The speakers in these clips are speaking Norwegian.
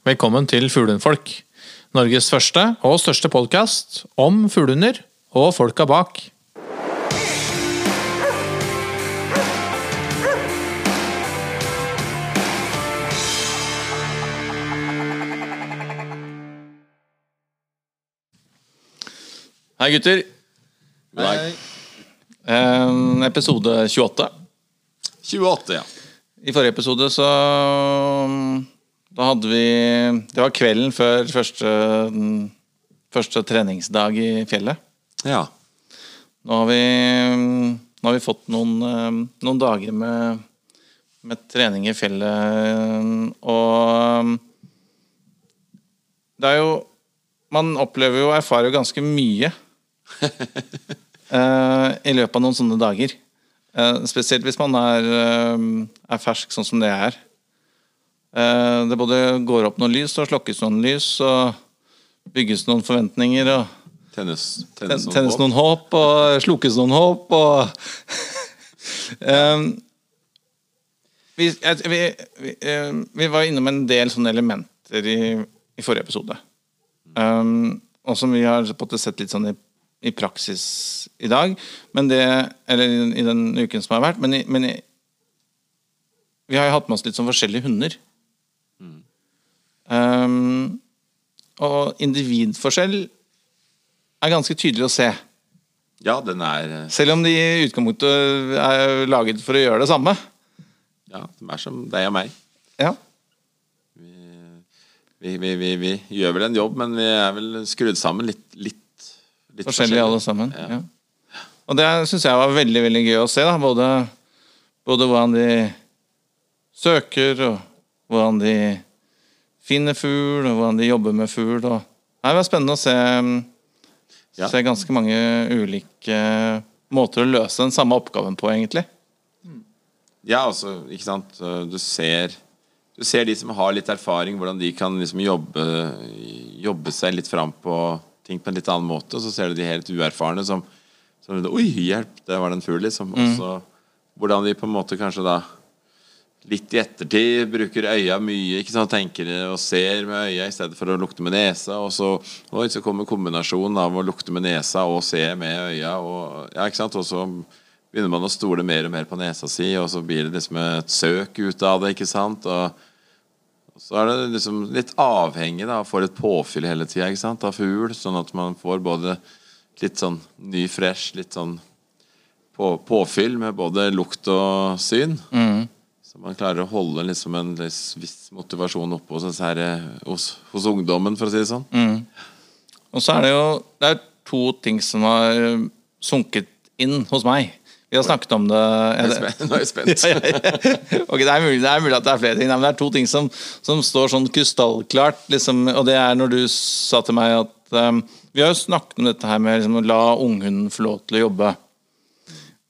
Velkommen til Fuglehundfolk. Norges første og største podkast om fuglehunder og folka bak. Hei, gutter. God dag. Eh, episode 28. 28, ja. I forrige episode så Da hadde vi Det var kvelden før første, første treningsdag i fjellet. Ja. Nå har vi, nå har vi fått noen, eh, noen dager med, med trening i fjellet, og det er jo Man opplever jo og erfarer jo ganske mye eh, i løpet av noen sånne dager. Eh, spesielt hvis man er, er fersk, sånn som det er. Eh, det både går opp noen lys og slokkes noen lys, og bygges noen forventninger. og Tennes, tennes, tennes, Tennes noen håp, og slukkes noen håp, og um, vi, vi, vi, vi var innom en del sånne elementer i, i forrige episode. Um, og som vi har sett litt sånn i, i praksis i dag. Men det, eller i, i den uken som har vært. Men, men vi har jo hatt med oss litt sånn forskjellige hunder. Ehm, og individforskjell er ganske tydelig å se. Ja, den er eh, Selv om de i utgangspunktet er laget for å gjøre det samme. Ja, de er som deg og meg. Ja. Vi, vi, vi, vi gjør vel en jobb, men vi er vel skrudd sammen litt, litt, litt Forskjellige alle sammen. Ja. Ja. Og det syns jeg var veldig veldig gøy å se. da Både, både hvordan de søker, og hvordan de finner fugl, og hvordan de jobber med fugl. Og... Det var spennende å se, Ja. se ganske mange ulike måter å løse den samme oppgaven på, egentlig. Ja, altså, ikke sant. Du ser, du ser de som har litt erfaring, hvordan de kan liksom jobbe, jobbe seg litt fram på ting på en litt annen måte. Og så ser du de helt uerfarne som, som Oi, hjelp, der var det en fugl, liksom. Og så hvordan de på en måte kanskje da litt i ettertid bruker øya mye, ikke sant, tenker og ser med øya i stedet for å lukte med nesa. Og så, oi, så kommer kombinasjonen av å lukte med nesa og se med øya. Og, ja, ikke sant, og så begynner man å stole mer og mer på nesa si, og så blir det liksom et søk ut av det. ikke sant? Og, så er det liksom litt avhengig da, får et påfyll hele tida av fugl, sånn at man får både litt sånn ny, fresh, litt sånn på, påfyll med både lukt og syn. Så man klarer å holde liksom en viss motivasjon oppe hos, her, eh, hos, hos ungdommen, for å si det sånn. Og så er det jo det er to ting som har sunket inn hos meg. Vi har snakket om det Nå er jeg spent. ja, ja, ja. Okay, det er, mulig, det er mulig at det er flere ting, Nei, men det er to ting som, som står sånn krystallklart. Liksom, og det er når du sa til meg at um, Vi har jo snakket om dette her med liksom, å la unghunden få lov til å jobbe.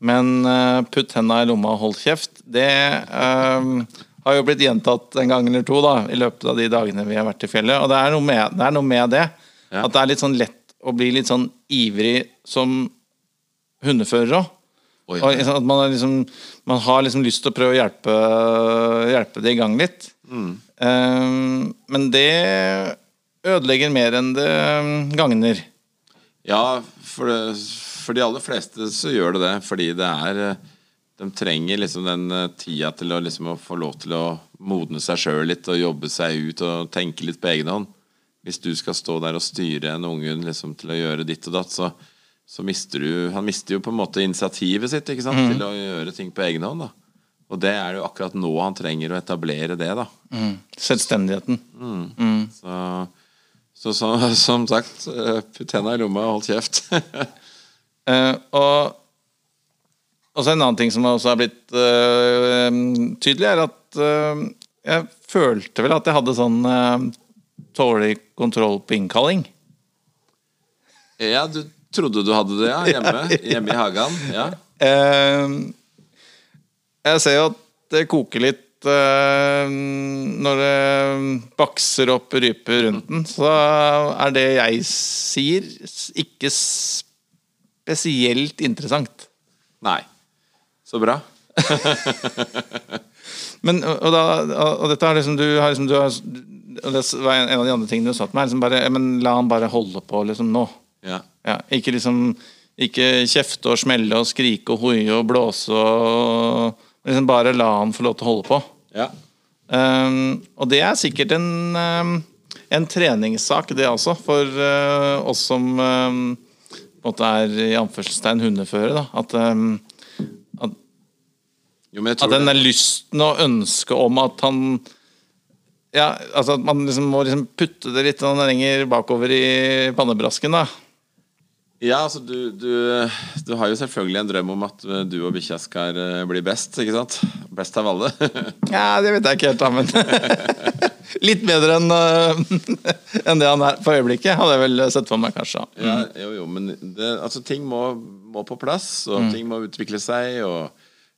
Men uh, putt henda i lomma og hold kjeft, det um, har jo blitt gjentatt en gang eller to da, i løpet av de dagene vi har vært i fjellet. Og det er noe med det. Er noe med det Ja. At det er litt sånn lett å bli litt sånn ivrig som hundefører òg. Og liksom at man, liksom, man har liksom lyst til å prøve å hjelpe, hjelpe det i gang litt. Um, men det ødelegger mer enn det gagner. Ja, for, det, for de aller fleste så gjør det det, fordi det er eh, De trenger liksom den eh, tida til å, liksom, å få lov til å modne seg sjøl litt og jobbe seg ut og tenke litt på egen hånd. Hvis du skal stå der og styre en unghund liksom, til å gjøre ditt og datt, så, så mister du Han mister jo på en måte initiativet sitt ikke sant? til å gjøre ting på egen hånd. da Og det er det jo akkurat nå han trenger å etablere det. da Selvstendigheten. Så, så, så som sagt, eh, putt henda i lomma og hold kjeft. Eh, og så en annen ting som også er blitt eh, tydelig, er at eh, jeg følte vel at jeg hadde sånn dårlig kontroll på innkalling. Ja, du trodde du hadde det, ja? Hjemme, hjemme i hagen? Ja. Jeg ser jo at det koker litt når det bakser opp ryper rundt den. Så er det jeg sier, ikke spesielt interessant. Nei. Så bra. Men, og, da, og dette er liksom, du, har liksom, du, har, det var en av de andre tingene du sa til meg. Liksom bare, men La han bare holde på liksom nå. Ja. Ja, ikke liksom Ikke kjefte og smelle og skrike og hoie og blåse og liksom Bare la han få lov til å holde på. ja. Um, og det er sikkert en, um, en treningssak, det også, for uh, oss som um, måte er i anførselstegn hundeføre. Da. At, um, at, Jo, at den det, er lysten og ønsket om at han ja, altså at man liksom må liksom putte det litt lenger bakover i pannebrasken. da Ja, altså du, du, du har jo selvfølgelig en drøm om at du og bikkja skal eh, bli best, ikke sant? Best av alle. Ja, det vet jeg ikke helt, da, men Litt bedre enn uh, enn det han er på øyeblikket, hadde jeg vel sett for meg, kanskje. ja, jo, jo, men det, altså, ting må, må på plass, og ting må utvikle seg, og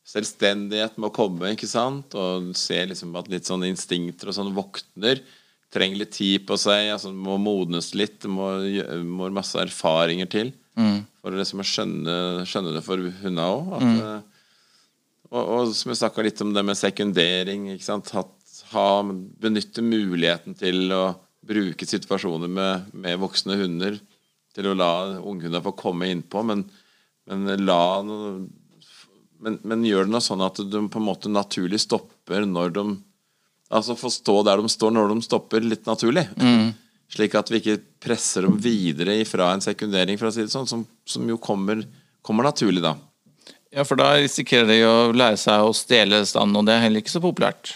selvstendighet må komme, ikke sant? Og se liksom at litt sånne instinkter og sånn våkner. Trenger litt tid på seg, altså må modnes litt. Det må, må masse erfaringer til for liksom å skjønne, skjønne det for hundene òg. Og, og som jeg snakka litt om det med sekundering. Hatt, ha, benytte muligheten til å bruke situasjoner med, med voksne hunder til å la unghunder få komme innpå, men, men la men, men gjør det noe sånn at de på en måte naturlig stopper når de Altså få stå der de står når de stopper, litt naturlig. Slik at vi ikke presser dem videre ifra en sekundering, for å si det sånn, som, som jo kommer, kommer naturlig, da. Ja, for da risikerer de å lære seg å stjele stand, og det er heller ikke så populært.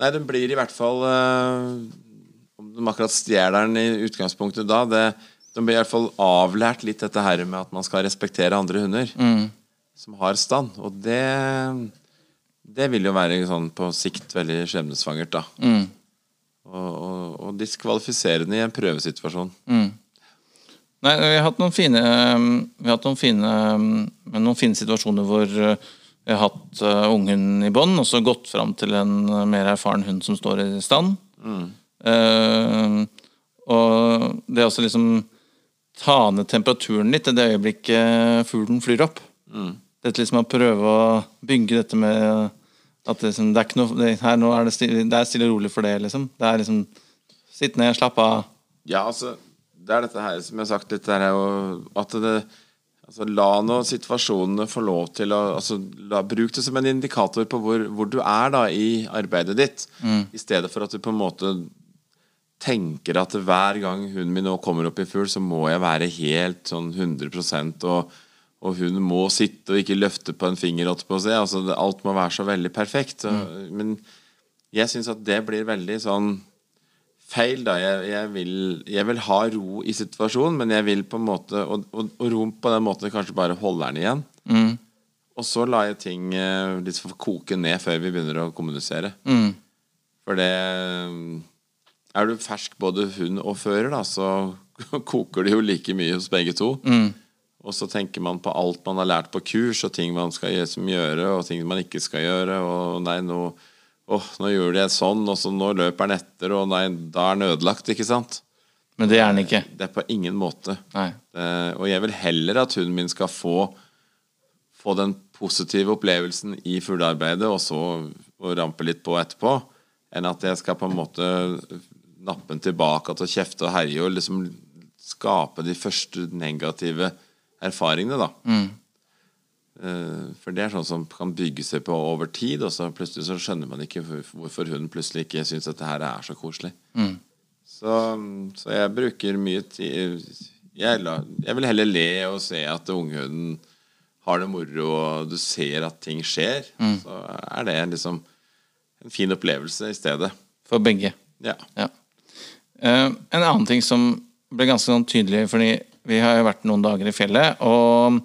Nei, den blir i hvert fall eh, Om de akkurat stjeler den i utgangspunktet da det, De blir i hvert fall avlært litt dette her med at man skal respektere andre hunder som har stand. Og det Det vil jo være sånn på sikt veldig skjebnesvangert, da. Og, og, og diskvalifiserende i en prøvesituasjon. Nei, vi har hatt noen fine Vi har hatt noen fine, noen fine situasjoner hvor eh, vi har hatt ungen i bånd, og så gått fram til en eh, mer erfaren hund som står i stand. Eh, og det er også liksom ta ned temperaturen litt i det øyeblikket fuglen flyr opp. Dette liksom å prøve å bygge dette med at det, liksom, det er ikke noe det, Her nå er det stille, det er stille og rolig for det, liksom. Det er liksom Sitt ned, slapp av. Ja, altså Det er dette her som jeg har sagt litt, det er jo at det altså, La nå situasjonene få lov til å altså, la, Bruk det som en indikator på hvor, hvor du er da i arbeidet ditt, i stedet for at du på en måte tenker at hver gang hunden min nå kommer opp i fugl, så må jeg være helt sånn 100% og, og hun må sitte og ikke løfte på en finger. på seg. Altså, alt må være så veldig perfekt. Mm. Men jeg syns at det blir veldig sånn feil. da jeg, jeg, vil, jeg vil ha ro i situasjonen, men jeg vil på en måte Og, og, og ro på den måten kanskje bare holder den igjen. Og så lar jeg ting eh, litt koke ned før vi begynner å kommunisere. For det Er du fersk både hund og fører, da, så koker det jo like mye hos begge to. Og så tenker man på alt man har lært på kurs, og ting man skal gjøre, og ting man ikke skal gjøre. Og nei, nå, åh, nå gjør de sånn, og så nå løper den etter, og nei, da er den ødelagt, ikke sant? Men det er den ikke. Det er på ingen måte. Nei. Det, og jeg vil heller at hunden min skal få, få den positive opplevelsen i fuglearbeidet, og så og rampe litt på etterpå, enn at jeg skal på en måte nappe den tilbake til å kjefte og herje og liksom skape de første negative erfaringene, da. Mm. For det er sånn som kan bygge seg på over tid, og så plutselig så skjønner man ikke hvorfor hun plutselig ikke syns det her er så koselig. Så, så jeg bruker mye tid jeg, jeg vil heller le og se at unghunden har det moro, og du ser at ting skjer. Så er det liksom en fin opplevelse i stedet. For begge. Ja. Ja. Uh, en annen ting som ble ganske sånn tydelig, fordi vi har jo vært noen dager i fjellet og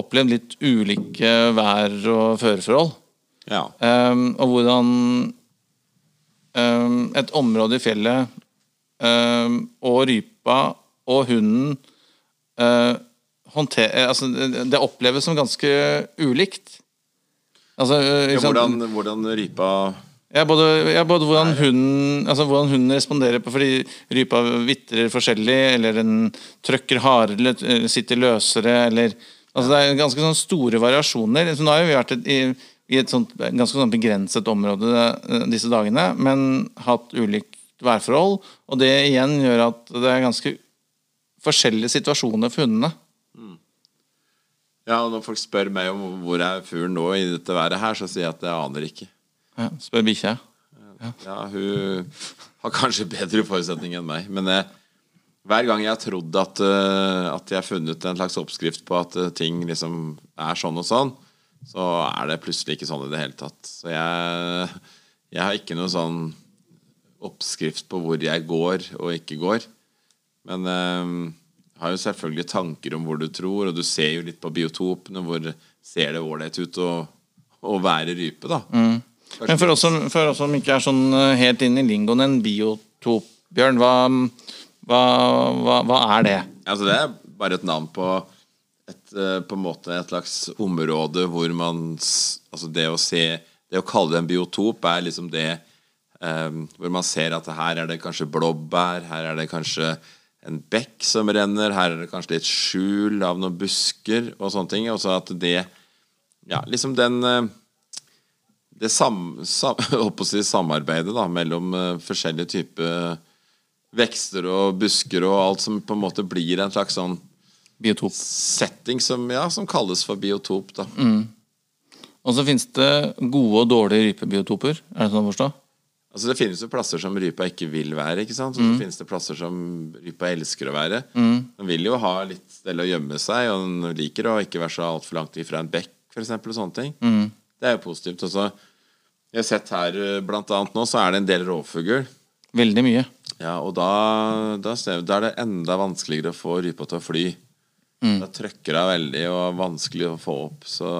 opplevd litt ulike vær- og føreforhold. ja. Um, og hvordan um, et område i fjellet um, og rypa og hunden uh, håndter, eh, altså, det, det oppleves som ganske ulikt. Altså, eh, ja hvordan, hvordan rypa Ja, både, ja, både hvordan, hunden, altså hvordan hunden responderer på Fordi rypa vitrer forskjellig, eller den trøkker hardere, eller eller sitter løsere, eller Altså det er ganske sånn store variasjoner. Så nå har vi vært i, i et sånt ganske sånn begrenset område eh, disse dagene, men hatt ulikt værforhold. Og det igjen gjør at det er ganske forskjellige situasjoner for hundene. Ja, og Når folk spør meg om hvor er fuglen nå i dette været her, så sier jeg at jeg aner ikke. Ja, spør bikkja. Ja, Hun har kanskje bedre forutsetning enn meg. Men jeg, hver gang jeg har trodd at, eh, at jeg har funnet en slags oppskrift på at eh, ting liksom er sånn og sånn, så er det plutselig ikke sånn i det hele tatt. Så jeg, jeg har ikke noe sånn oppskrift på hvor jeg går og ikke går. Men jeg har jo selvfølgelig tanker om hvor du tror, og du ser jo litt på biotopene. Hvor ser det ålreit ut å, å være rype, da. Men for oss, som, for oss som ikke er sånn eh, helt inn i lingoen, en biotop, Bjørn, hva, hva, hva, hva er det? Altså Det er bare et navn på et, eh, på en måte et slags område hvor man Altså det å se Det å kalle det en biotop er liksom det um, hvor man ser at her er det kanskje blåbær, her er det kanskje en bekk som renner, her er det kanskje litt skjul av noen busker og sånne ting. Og så at det Ja, liksom den eh, det sam, sam, si samarbeidet da, mellom uh, forskjellige typer vekster og busker og alt som på en måte blir en slags sånn Biotop. setting som, ja, som kalles for biotop. da. Og så finnes det gode og dårlige rypebiotoper. Er det sånn å forstå? Altså Det finnes jo plasser som rypa ikke vil være, ikke sant? så finnes det plasser som rypa elsker å være. Den vil jo ha litt sted å gjemme seg, og den liker å ikke være så altfor langt ifra en bekk, for eksempel, og sånne ting. Det er jo positivt. Og så jeg har sett her, eh, blant annet nå, så er det en del rovfugl. Veldig mye. Ja, og da, da, da er det enda vanskeligere å få rypa til å fly. Da trøkker hun veldig og er vanskelig å få opp. Så,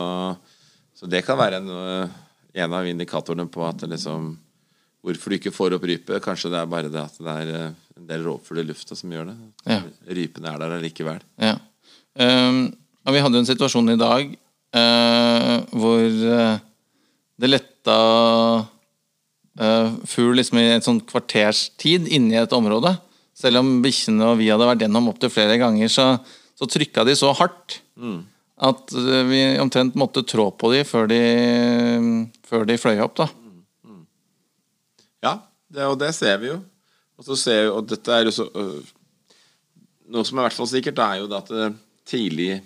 så det kan være en, øh, en av indikatorene på at det liksom Hvorfor du ikke får opp rype. Kanskje det er bare det at det er øh, en del rovfugl i lufta som gjør det. Ja. Rypene er der allikevel. Ja. Um, vi hadde en situasjon i dag uh, hvor det det letta uh, fugl liksom i et sånt kvarters tid inni et område. Selv om bikkjene og vi hadde vært gjennom opptil flere ganger, så, så trykka de så hardt at eh, vi omtrent måtte trå på de før de, før de fløy opp. da. Ja, det, og det ser vi jo. Og, så ser vi, og dette er jo så øh, Noe som er i hvert fall sikkert, er jo at øh, tidlig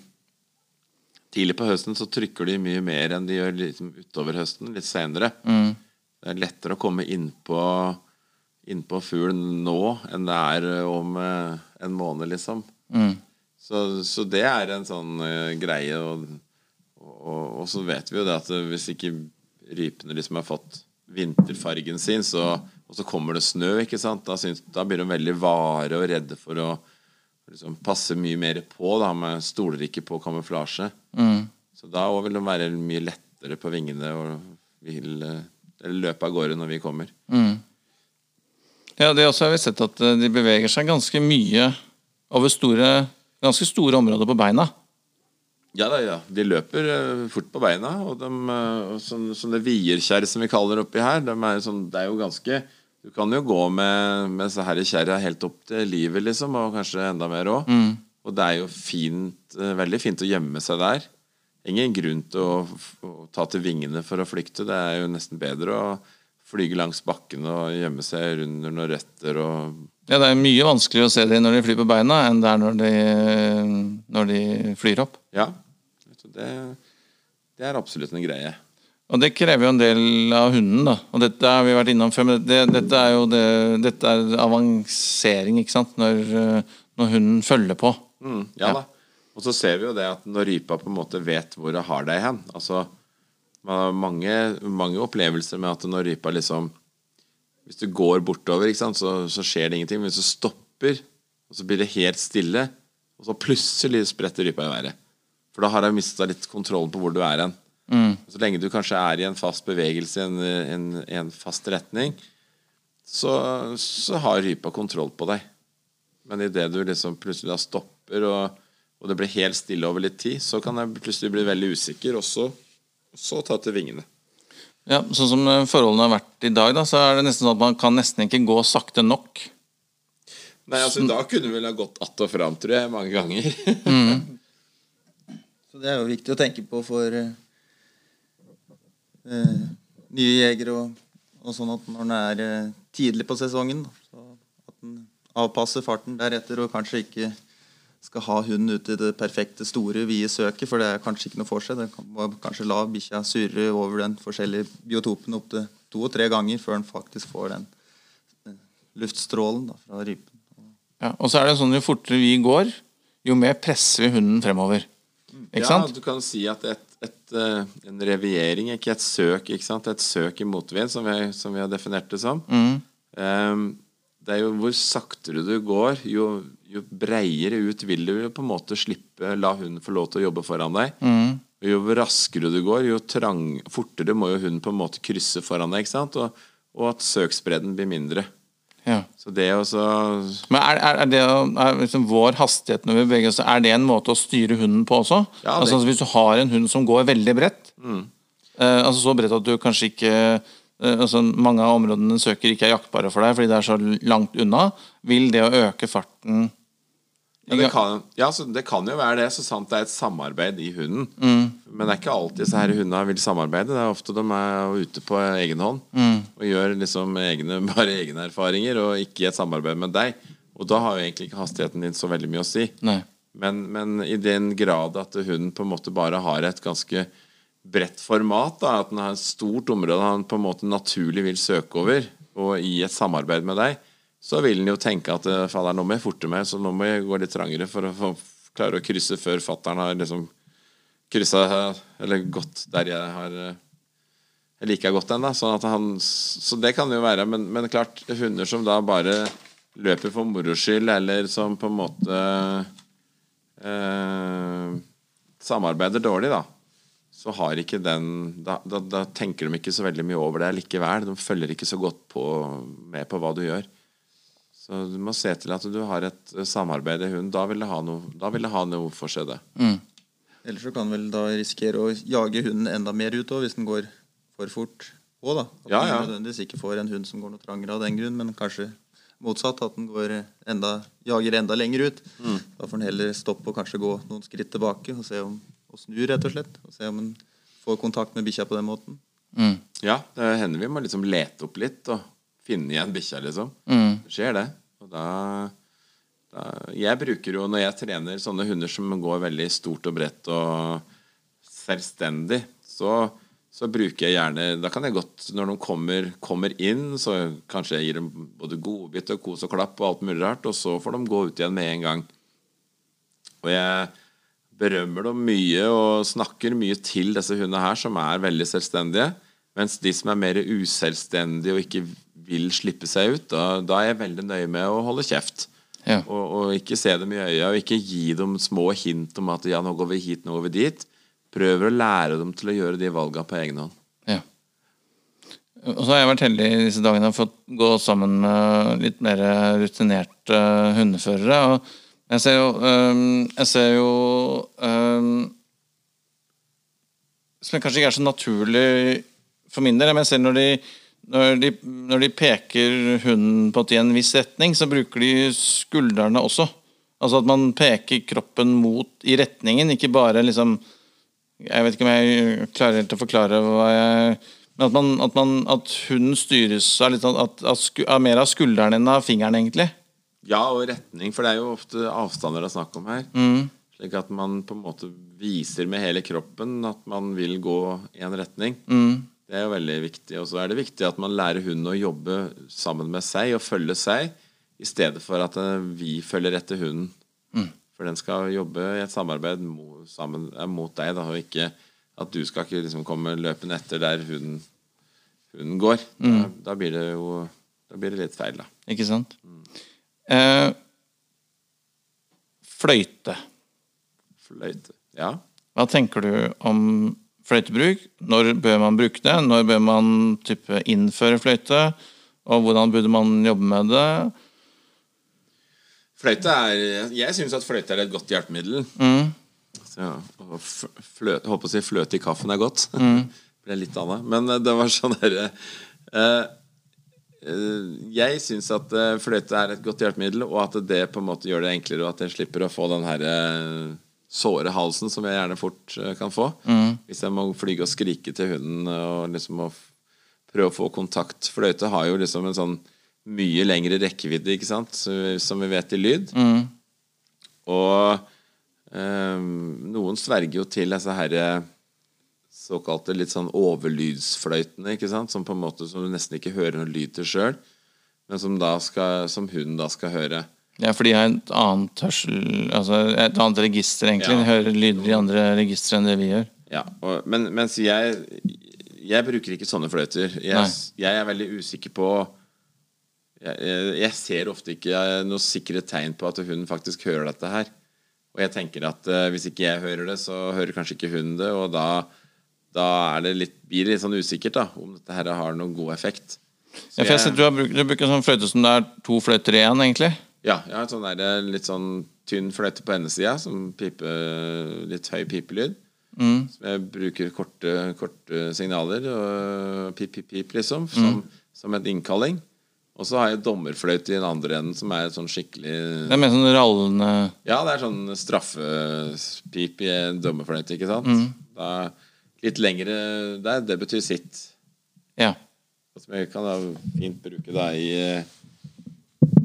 Tidlig på høsten så trykker de mye mer enn de gjør liksom utover høsten, litt senere. Det er lettere å komme innpå inn fuglen nå enn det er øh, om øh, en måned, liksom. Så, så det er en sånn uh, greie. Og, og, og så vet vi jo det at hvis ikke rypene liksom har fått vinterfargen sin, så, og så kommer det snø, ikke sant? Da, synes, da blir de veldig vare og redde for å liksom, passe mye mer på. Da, man stoler ikke på kamuflasje. Så da vil de være mye lettere på vingene og vil eller løpe av gårde når vi kommer. Ja, det også har vi sett at eh, de beveger seg ganske mye over store, ganske store områder på beina. Ja da, ja. De løper eh, fort på beina. Og de, eh, sånn, sånne vierkjerr som vi kaller oppi her, de er sånn, det er jo ganske Du kan jo gå med, med så her kjerra helt opp til livet, liksom, og kanskje enda mer òg. Og det er jo fint, eh, veldig fint å gjemme seg der. Ingen grunn til å, å ta til vingene for å flykte. Det er jo nesten bedre å flyge langs bakken og gjemme seg under noen røtter og Ja, Det er mye vanskeligere å se dem når de flyr på beina, enn det er når de, når de flyr opp. Ja. Det, det er absolutt en greie. Og det krever jo en del av hunden, da. Og dette har vi vært innom før, men det, dette er jo det, dette er avansering, ikke sant. Når, eh, når hunden følger på. Mm, ja, da. Og så ser vi jo det at når rypa på en måte vet hvor hun har deg hen Altså, man har mange, mange opplevelser med at når rypa liksom Hvis du går bortover, ikke sant, så, så skjer det ingenting. Men hvis du stopper, og så blir det helt stille, og så plutselig spretter rypa i været. For da har hun mista litt kontrollen på hvor du er hen. Så lenge du kanskje er i en fast bevegelse, en, en, en fast retning, så, så har rypa kontroll på deg. Men idet du liksom plutselig da stopper, og, og det blir helt stille over litt tid, så kan jeg plutselig bli veldig usikker, og så, så ta til vingene. Ja, Sånn som eh, forholdene har vært i dag, da, så er det nesten sånn at man kan nesten ikke gå sakte nok. Nei, altså Da kunne vi vel ha gått att og fram, tror jeg, mange ganger. Så det er jo viktig å tenke på for eh, nye jegere og, og sånn at når den er eh, tidlig på sesongen, da, avpasser farten deretter, og kanskje ikke skal ha hunden ut i det perfekte, store, vide søket, for det er kanskje ikke noe for seg. Det kan kanskje la bikkja surre over den forskjellige biotopen opptil to og tre ganger før den faktisk får den eh, luftstrålen da, fra rypen. Ja, og så er det sånn jo fortere vi går, jo mer presser vi hunden fremover. Ikke ja, sant? du kan si at et, et, eh, en reviering, ikke et søk, ikke sant? et søk i motvind, som, vi- som vi har definert det som. Mm. Um, det er jo hvor saktere du går, jo, jo breiere ut vil du på en måte slippe la hunden få lov til å jobbe foran deg. Mm. Jo raskere du går, jo trang, fortere må jo hunden på en måte krysse foran deg. ikke sant? Og, og at søksbredden blir mindre. Ja. Så det også, Men er, er, er det er liksom vår hastighet når vi beveger oss, er det en måte å styre hunden på også? Ja, det- altså Hvis du har en hund som går veldig bredt, eh, altså så bredt at du kanskje ikke eh, altså Mange av områdene den søker ikke er jaktbare for deg fordi det er så langt unna, vil det å øke farten Ja, det kan, ja, så det kan jo være det, så sant det er et samarbeid i hunden. Men det er ikke alltid så her hundene vil samarbeide. Det er ofte de er ute på egen hånd og gjør liksom egne, bare egne erfaringer, og ikke i et samarbeid med deg. Og da har jo egentlig ikke hastigheten din så veldig mye å si. Men, men i den grad at hunden på en måte bare har et ganske bredt format, da, at den har et stort område han på en måte naturlig vil søke over, og i et samarbeid med deg, så vil den jo tenke at eh, fader, nå må jeg forte meg, så nå må jeg gå litt trangere for å få, klare å krysse før fattern har liksom kryssa Eller gått der jeg har eh, jeg liker godt den, da. Sånn han, så det kan jo være. Men, men klart, hunder som da bare løper for moro skyld, eller som på en måte eh, samarbeider dårlig, da, så har ikke den da, da, da tenker de ikke så veldig mye over det likevel. De følger ikke så godt på, med på hva du gjør. Så du må se til at du har et eh, samarbeid i hunden. Da vil det ha noe, da vil det ha noe for seg, det. Ellers så kan vel da risikere å jage hunden enda mer ut også, hvis den går for fort på. da. At Ja, den ja. nødvendigvis ikke får en hund som går noe trangere av den grunn, men kanskje motsatt. At den går enda, jager enda lenger ut. Mm. Da får den heller stoppe og kanskje gå noen skritt tilbake og se om og snu, rett og slett. Og se om den får kontakt med bikkja på den måten. Mm. Ja, det hender vi må liksom lete opp litt og finne igjen bikkja, liksom. Mm. Det skjer det. Og da, da Jeg bruker jo, når jeg trener sånne hunder som går veldig stort og bredt og selvstendig, så, så bruker jeg gjerne Da kan jeg godt, når de kommer, kommer inn, så kanskje jeg gir dem både godbit og kos og klapp og alt mulig rart, og så får de gå ut igjen med en gang. Og jeg berømmer dem mye og snakker mye til disse hundene her, som er veldig selvstendige. Mens de som er mer uselvstendige og ikke vil slippe seg ut, da, da er jeg veldig nøye med å holde kjeft. Ja. Og, og ikke se dem i øya, og ikke gi dem små hint om at ja, nå går vi hit, nå går vi dit. Prøver å lære dem til å gjøre de valgene på egen hånd. Ja. Og så har jeg vært heldig i disse dagene og fått gå sammen med litt mer rutinerte hundeførere. Og jeg ser jo, øhm, jeg ser jo øhm, Som kanskje ikke er så naturlig for min del, men jeg ser når de, når de, når de peker hunden på i en viss retning, så bruker de skuldrene også. Altså at man peker kroppen mot i retningen, ikke bare liksom jeg vet ikke om jeg klarer helt å forklare hva jeg Men at, man, at, man, at hunden styres av, litt, sånn at, av, mer av skulderen enn av fingeren, egentlig. Ja, og retning, for det er jo ofte avstander det er snakk om her. Mm. Slik at man på en måte viser med hele kroppen at man vil gå i en retning. Mm. Det er jo veldig viktig. Og så er det viktig at man lærer hunden å jobbe sammen med seg og følge seg, i stedet for at eh, vi følger etter hunden. Mm. For den skal jobbe i et samarbeid mot, sammen, eh, mot deg, da, og ikke at du skal ikke liksom komme løpende etter der hunden, hunden går. Da, Mm. da blir det jo da blir det litt feil, da. Ikke sant? Eh, fløyte. Fløyte. Ja. Hva tenker du om fløytebruk? Når bør man bruke det? Når bør man type innføre fløyte? Og hvordan burde man jobbe med det? Fløyte er Jeg syns at fløyte er et godt hjelpemiddel. Mm. Så, fløte, håper å si fløte i kaffen er godt. Mm. det litt litt annet. Men eh, det var sånn derre uh, eh, Jeg syns at eh, fløyte er et godt hjelpemiddel, og at det på en måte gjør det enklere, og at en slipper å få den herre såre halsen som jeg gjerne fort eh, kan få. Mm. Hvis jeg må flyge og skrike til hunden og liksom prøve å få kontakt. Fløyte har jo liksom en sånn mye lengre rekkevidde, ikke sant, som vi vet i lyd. Mm. Og eh, noen sverger jo til disse herre såkalte litt sånn overlydsfløytene, ikke sant, som på en måte som du nesten ikke hører noe lyd til sjøl, men som, da skal, som hunden da skal høre. Ja, for de har et annet hørsel Altså et annet register, egentlig. Ja. De hører lyder i andre registre enn det vi gjør. Ja, og, men mens jeg Jeg bruker ikke sånne fløyter. Jeg, jeg er veldig usikker på jeg, jeg, ser ofte ikke noe sikre tegn på at hunden faktisk hører dette her. Og jeg tenker at uh, hvis ikke jeg hører det, så hører kanskje ikke hunden det. Og da, da er det litt, blir det litt sånn usikkert da om dette her har noen god effekt. Ja, jeg jeg- du, har brukt, du bruker sånn fløyte som det er to fløyter igjen, egentlig. Ja, jeg har en sånn der, litt sånn tynn fløyte på endesida, som piper litt høy pipelyd. Mm. Som jeg bruker korte, korte signaler, og pip, pip, pip, liksom, som, som et innkalling. Og så har jeg dommerfløyte i den andre enden, som er sånn skikkelig Det er mer sånn rallende Ja, det er sånn straffepip i en dommerfløyte, ikke sant? Da, litt lengre der, det betyr sitt. Ja. Som jeg kan da fint bruke da i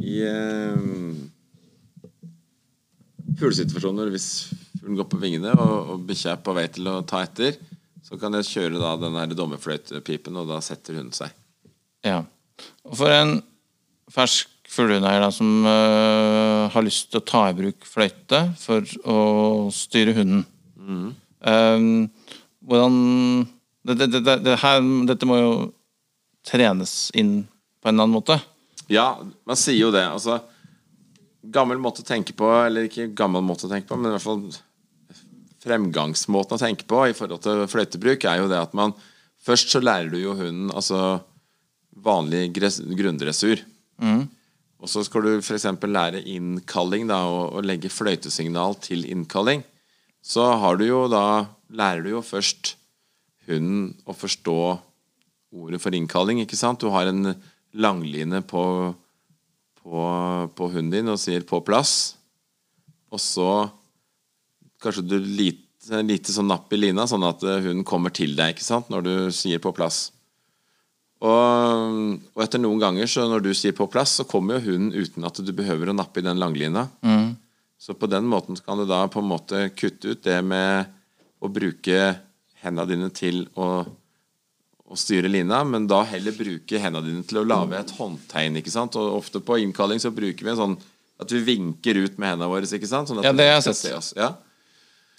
I eh, fuglesituasjoner hvis fuglen går på vingene og, og bikkja er på vei til å ta etter, så kan jeg kjøre da den her dommerfløytepipen, og da setter hunden seg. ja. Og for en fersk fuglehundeier som øh, har lyst til å ta i bruk fløyte for å styre hunden Ehm, Hvordan det, det, det, det her, Dette må jo trenes inn på en eller annen måte. Ja, man sier jo det. Altså, gammel måte å tenke på, eller ikke gammel måte å tenke på, men i hvert fall fremgangsmåten å tenke på i forhold til fløytebruk, er jo det at man Først så lærer du jo hunden altså vanlig grunndressur. Mm. Og så skal du f.eks. lære innkalling da, og, og legge fløytesignal til innkalling. Så har du jo da lærer du jo først hunden å forstå ordet for innkalling, ikke sant? Du har en langline på, på, på hunden din og sier 'på plass', og så kanskje du lite, lite sånn napp i lina, sånn at eh, hunden kommer til deg ikke sant? når du sier 'på plass'. Og, og etter noen ganger, så når du sier 'på plass', så kommer jo hunden uten at du behøver å nappe i den langlina. Så på den måten kan du da på en måte kutte ut det med å bruke hendene dine til å, å styre lina, men da heller bruke hendene dine til å lage et håndtegn. ikke sant? Og ofte på innkalling så bruker vi en sånn at vi vinker ut med hendene våre. ikke sant? Sånn at Ja, det har jeg sett. se oss. Ja.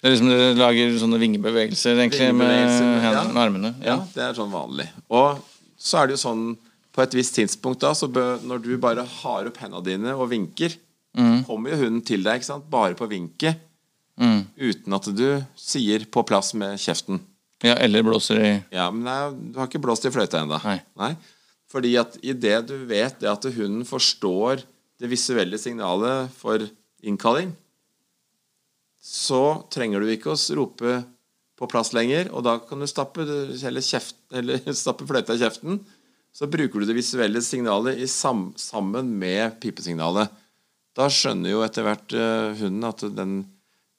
Det er liksom Dere lager sånne vingebevegelser egentlig med, hendene, ja. med armene. Ja, det er sånn vanlig. Og så er det jo sånn på et visst tidspunkt da, så bør, når du bare har opp hendene dine og vinker, kommer jo hunden til deg, ikke sant? Bare på vinket. Mm. Uten at du sier 'på plass' med kjeften. Ja, eller blåser i Ja, men nei, du har ikke blåst i fløyta ennå. Nei. Fordi at idet du vet det at hunden forstår det visuelle signalet for innkalling, så trenger du ikke å rope på plass lenger, og da kan du stappe, kjeft, eller stappe fløyta i kjeften. Så bruker du det visuelle signalet i sam, sammen med pipesignalet. Da skjønner jo etter hvert eh, hunden at den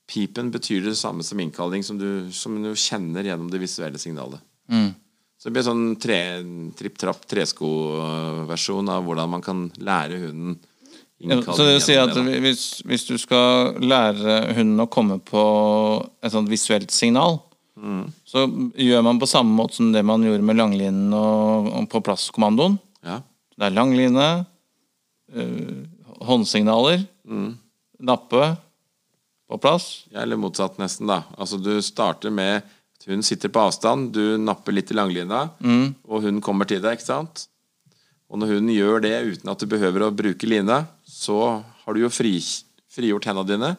pipen betyr det samme som innkalling, som du, som du kjenner gjennom det visuelle signalet. Så det blir sånn tre, tripp-trapp tresko-versjon av hvordan man kan lære hunden innkalling. Så det vil si at hvis, hvis du skal lære hunden å komme på et sånt visuelt signal, Mm. så gjør man på samme måte som det man gjorde med langlinen og, og på plasskommandoen. ja. Det er langline, øh, håndsignaler, Mm. nappe, på plass. Ja, eller motsatt nesten, da. Altså Du starter med at hun sitter på avstand, du napper litt i langlina, og hun kommer til deg, ikke sant? Og når hun gjør det uten at du behøver å bruke lina, så har du jo fri, frigjort hendene dine.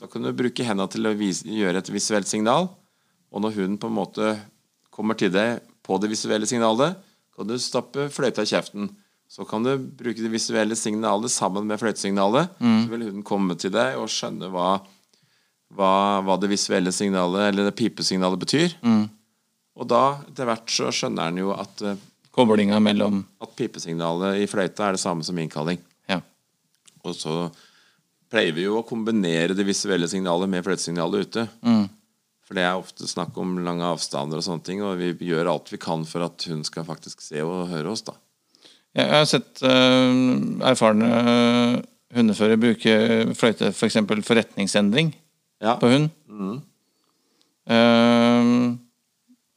Da kan du bruke hendene til å vise, gjøre et visuelt signal. Og når hun på en måte kommer til deg på det visuelle signalet, kan du stappe fløyta i kjeften. Så kan du bruke det visuelle signalet sammen med fløytesignalet. Så vil hun komme til deg og skjønne hva hva, hva det visuelle signalet, eller det pipesignalet, betyr. Og da, etter hvert, så skjønner han jo at, eh, Koblinga mellom at pipesignalet i fløyta er det samme som innkalling. Ja. Og så pleier vi jo å kombinere det visuelle signalet med fløytesignalet ute. For det er ofte snakk om lange avstander og sånne ting, og vi gjør alt vi kan for at hun skal faktisk se og høre oss, da. Jeg har sett eh, erfarne hundeførere bruke fløyte f.eks. For forretningsendring Ja. på hund. Eh,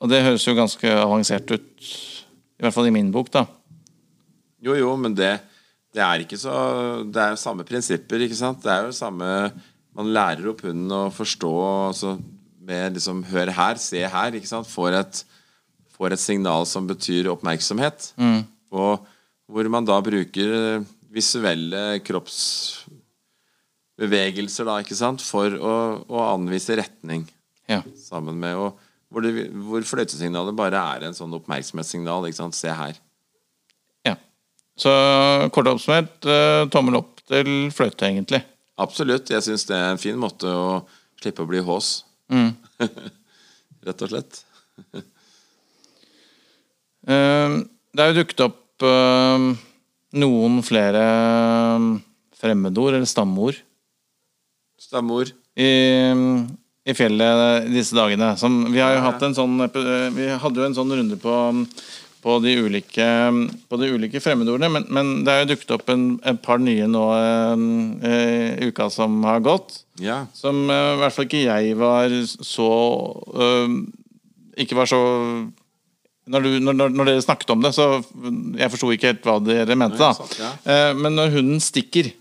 og det høres jo ganske avansert ut, i hvert fall i min bok, da. Jo, jo, men det, det er ikke så Det er jo samme prinsipper, ikke sant? Det er jo samme Man lærer opp hunden å forstå altså, med liksom Hør her, se her, ikke sant? Får et, får et signal som betyr oppmerksomhet. Og hvor man da bruker visuelle kroppsbevegelser, da, ikke sant? For å, å anvise retning Ja. sammen med og hvor, det, hvor fløytesignalet bare er en sånn oppmerksomhetssignal. ikke sant? Se her. ja. Så kort oppsummert, eh, tommel opp til fløyte, egentlig. Absolutt. Jeg syns det er en fin måte å slippe å bli hås. Rett og slett. Eh, Det er jo dukket opp eh, noen flere fremmedord, eller stammeord, Stamor. i, i fjellet disse dagene. Som, vi har jo hatt en sånn eh, Vi hadde jo en sånn runde på, på, de, ulike, på de ulike fremmedordene, men, men det er jo dukket opp en, et par nye nå eh, i uka som har gått. Ja. Som eh, i hvert fall ikke jeg var så Ikke var så når, du, når, når- dere snakket om det, så jeg forsto ikke helt hva dere mente. Da Men når hunden stikker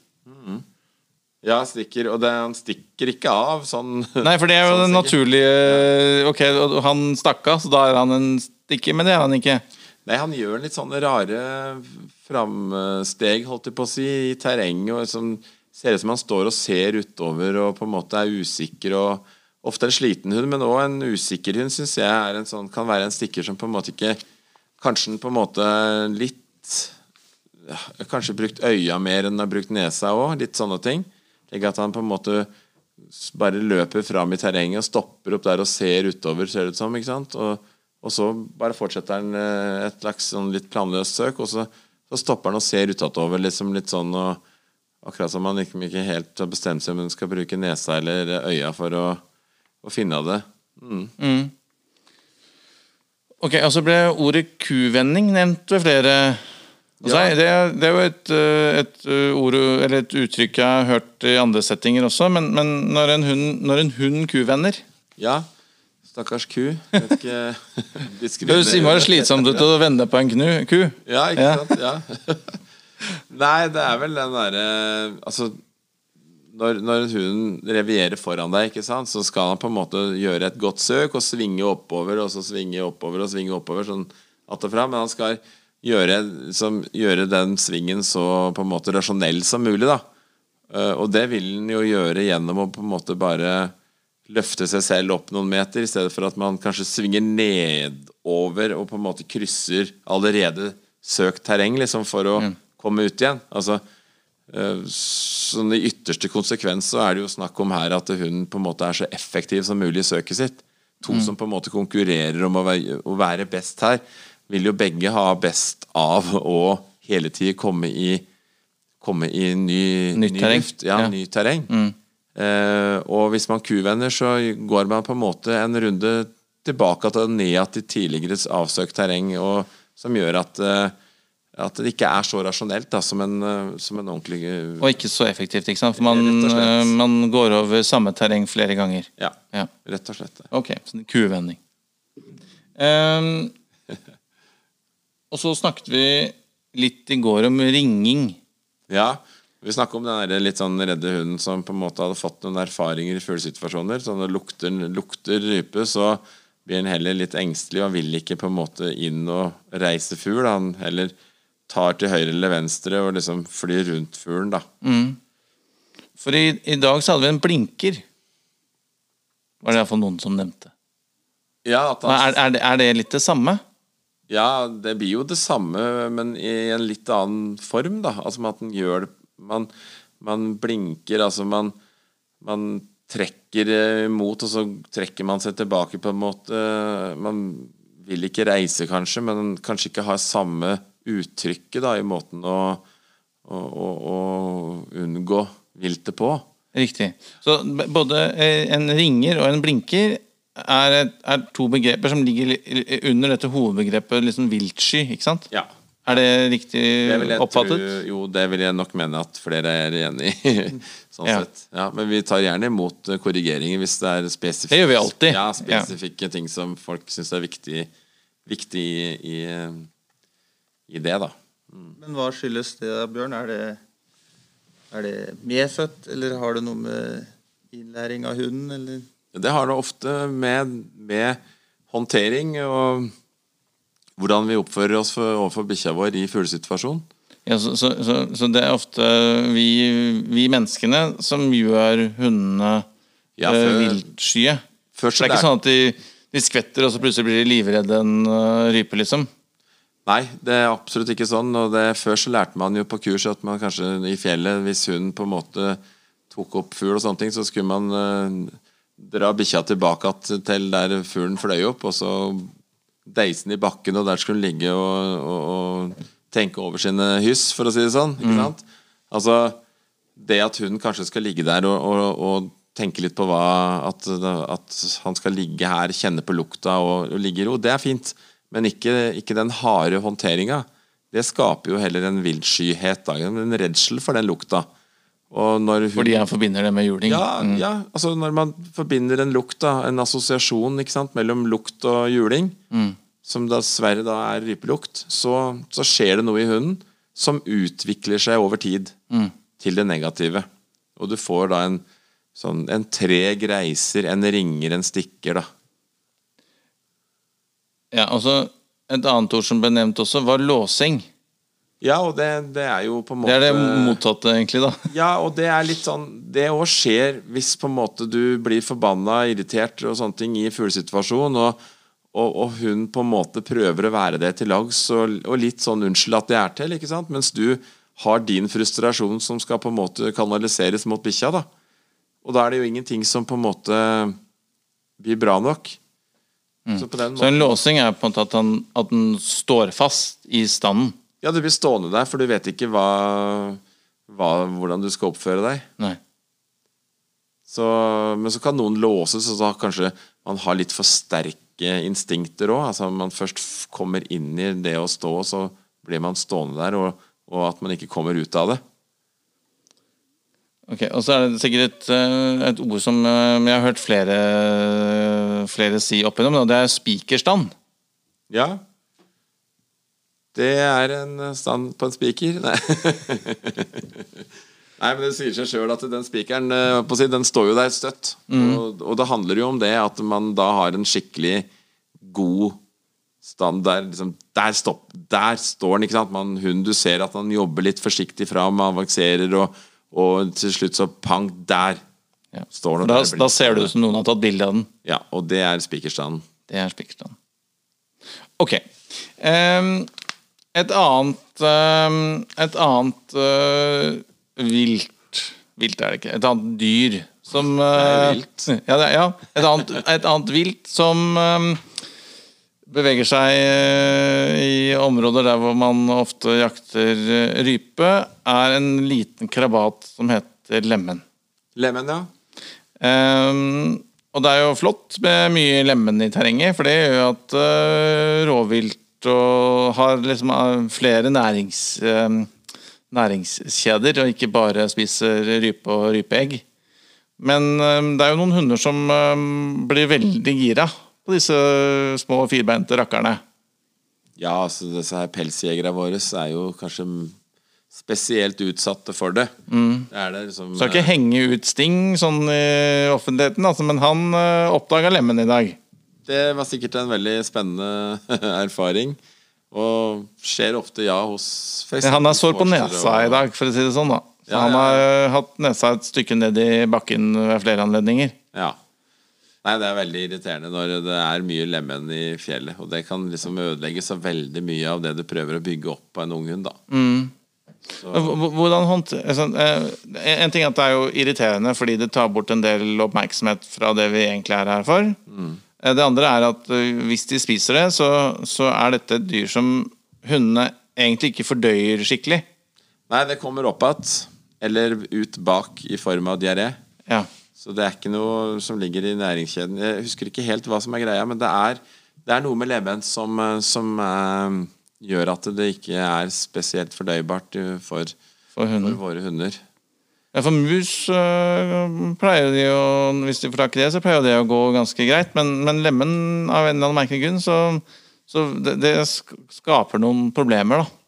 ja, stikker. Og det, han stikker ikke av sånn Nei, for det er jo Sånn den naturlige Ok, han stakk av, så da er han en stikker, men det er han ikke. Nei, han gjør litt sånne rare framsteg, holdt jeg på å si, i terrenget. Og liksom, ser ut som han står og ser utover og på en måte er usikker. og Ofte en sliten hund, men òg en usikker hund syns jeg er en sånn, kan være en stikker som på en måte ikke Kanskje den på en måte litt Kanskje brukt øya mer enn den har brukt nesa òg. Litt sånne ting. Slik at han på en måte bare løper fram i terrenget og stopper opp der og ser utover, ser det ut som. ikke sant? Og, og så bare fortsetter han eh, et slags sånn litt planløst søk, og så, så stopper han og ser utatover, liksom litt sånn og Akkurat som han liksom ikke helt har bestemt seg om han skal bruke nesa eller øya for å, å finne det. Ok, og så ble ordet kuvending nevnt ved flere. Ja. det, er, det er jo et, eh, et eh, ord, eller et uttrykk jeg har hørt i andre settinger også, men, men når, en hund, når en hund kuvenner Ja, stakkars ku. Det høres innmari slitsomt ut å vende på en knu, ku. Ja, ikke Ja. sant? Ja. Nei, det er vel den derre Altså, når, når hunden revierer foran deg, ikke sant, så skal han på en måte gjøre et godt søk og svinge oppover, og så svinge oppover og svinge oppover, sånn att og fram. Men han skal gjøre, som, gjøre den svingen så på en måte rasjonell som mulig, da. Eh, og det vil den jo gjøre gjennom å på en måte bare løfte seg selv opp noen meter, i stedet for at man kanskje svinger nedover og på en måte krysser allerede søkt terreng liksom for å komme ut igjen. Altså, sånn I ytterste konsekvens så er det jo snakk om her at hunden på en måte er så effektiv som mulig i søket sitt. To som på en måte konkurrerer om å være, å være best her, vil jo begge ha best av å hele tiden komme i komme i ny, Nytt ny luft. Ja, Ja. ny terreng. Eh, og hvis man kuvender, så går man på en måte en runde tilbake til ned til tidligere avsøkt terreng, og, som gjør at, eh, at det ikke er så rasjonelt da, som, en, som en ordentlig eh, Og ikke så effektivt, ikke sant? For man, eh, man går over samme terreng flere ganger. Ja, Ja. rett og slett. Ok, så en kuvending. Ehm, og så snakket vi litt i går om ringing. Ja, vi snakket om den der litt sånn redde hunden som på en måte hadde fått noen erfaringer i fuglesituasjoner. Så når det lukter, lukter rype, så blir han heller litt engstelig og vil ikke på en måte inn og reise fugl. Han heller tar til høyre eller venstre og liksom flyr rundt fuglen, da. For i, i dag så hadde vi en blinker. Var det iallfall noen som nevnte. Ja, at han, Er, er, det, er det litt det samme? Ja, det blir jo det samme, men i en litt annen form, da. Altså at han gjør det Man, man blinker, altså man, man trekker eh, imot, og så trekker man seg tilbake på en måte. Man vil ikke reise, kanskje, men kanskje ikke har samme uttrykket da, i måten å, å, å, å unngå viltet på. Riktig. Så både eh, en ringer og en blinker er, er to begreper som ligger li- li- under dette hovedbegrepet liksom viltsky, ikke sant? Ja. Er det riktig Det oppfattet? tro, jo, det vil jeg nok mene at flere er enig i. sånn Ja. sett. Ja, men vi tar gjerne imot eh, korrigeringer hvis det er spesifikke Det gjør vi alltid. Ja, spesifikke ting som folk syns er viktig, viktig i, i, eh, i det, da. Men hva skyldes det, Bjørn? Er det, er det medfødt, eller har det noe med innlæring av hunden, eller? Det har det ofte med, med håndtering og hvordan vi oppfører oss for, overfor bikkja vår i fuglesituasjonen. Ja, så, så, så, så det er ofte vi, vi menneskene som gjør hundene Ja, for, før- viltskye. Først Det er ikke sånn at de, de skvetter, og så plutselig blir de livredde en eh, rype, liksom. Nei, det er absolutt ikke sånn. Og det, før så lærte man jo på kurs at man kanskje i fjellet, hvis hunden på en måte tok opp fugl og sånne ting, så skulle man eh, dra bikkja tilbake til der fuglen fløy opp, og så deise den i bakken, og der skulle den ligge og, og, og tenke over sine hyss, for å si det sånn. Ikke sant? Altså, det at hunden kanskje skal ligge der og, og, tenke litt på hva at, at han skal ligge her, kjenne på lukta og ligge i ro, det er fint. Men ikke, ikke den harde håndteringa. Det skaper jo heller en viltskyhet, en redsel for den lukta. Hun, Fordi jeg forbinder det med juling. ja, ja, altså når man forbinder en lukt, da, en assosiasjon sant, mellom lukt og juling, som dessverre da er rypelukt, så, så skjer det noe i hunden som utvikler seg over tid til det negative. Og du får da en sånn en treg reiser, en ringer, en stikker, da. Ja, altså Et annet ord som ble nevnt også, var låsing. Ja, og det, det er jo på en måte Det er det mottatte, egentlig, da. Ja, og det er litt sånn Det òg skjer hvis på en måte du blir forbanna, irritert og sånne ting i fuglesituasjon, og, og, og hun på en måte prøver å være det til lags, og, og litt sånn 'unnskyld at det er til', ikke sant? Mens du har din frustrasjon som skal på en måte kanaliseres mot bikkja, da. Og da er det jo ingenting som på en måte blir bra nok. Så på den Så en låsing er på en måte at, han, at den står fast i standen. Ja, du blir stående der, for du vet ikke hva, hva, hvordan du skal oppføre deg. Nei. Så, men så kan noen låses, og så kanskje man har litt for sterke instinkter òg. Altså man først kommer inn i det å stå, så blir man stående der, og, og at man ikke kommer ut av det. Ok, Og så er det sikkert et, eh, et ord som eh, jeg har hørt flere, flere si opp igjennom, og det er spikerstand. Ja. Det er en stand på en spiker. Nei. Nei, men Det sier seg sjøl at den spikeren eh, den står jo der støtt. Og, og det handler jo om det at man da har en skikkelig god stand der. Liksom, der, stopp, der står den. ikke sant? Man, hun, du ser at han jobber litt forsiktig fram, avanserer, og, og til slutt så pang, der Ja. står den. da, da ser det ut som noen har tatt bilde av den. Ja, og det er spikerstanden. Det er spikerstanden. Ok. Ehm, et annet ehm, Et annet eh, vilt Vilt er det ikke. Et annet dyr som eh, vilt. Ja, er, ja. Et, annet, et annet vilt som ehm, beveger seg eh, i områder der hvor man ofte jakter rype, er en liten krabat som heter lemen. Lemen, ja. Um, og det er jo flott med mye lemen i terrenget, for det gjør jo at uh, rovvilt og har liksom eh, flere nærings, eh, næringskjeder, og ikke bare spiser rype og rypeegg. Men eh, det er jo noen hunder som blir veldig gira på disse små firbeinte rakkerne. Ja, altså disse her pelsjegerne våre er jo kanskje spesielt utsatte for det. Det er det liksom Skal ikke henge ut Sting sånn i offentligheten, altså, men han oppdaga lemmen i dag. Det var sikkert en veldig spennende erfaring. Og skjer ofte, ja, hos eksempel Han er sår på nesa og- i dag, for å si det sånn. da Så Ja, Han har ja. øh, hatt nesa et stykke ned i bakken ved flere anledninger. Ja. Nei, det er veldig irriterende når det er mye lemen i fjellet. Og det kan liksom ødelegge så veldig mye av det du prøver å bygge opp på en ung hund, da. H- Hvordan håndter- altså, eh, En ting er at det er jo irriterende fordi det tar bort en del oppmerksomhet fra det vi egentlig er her for. Eh, Det andre er at øh, hvis de spiser det, så, så er dette et dyr som hundene egentlig ikke fordøyer skikkelig. Nei, det kommer opp igjen. Eller ut bak i form av diaré. Ja. Så det er ikke noe som ligger i næringskjeden. Jeg husker ikke helt hva som er greia, men det er, det er noe med lemen som, eh, som eh, gjør at det ikke er spesielt fordøybart eh, for, For for våre hunder. Ja, for mus øh, pleier de å Hvis de får tak i det, så pleier det å gå ganske greit. Men, men lemen, av en eller annen merkelig grunn, så, så det, det skaper noen problemer, da.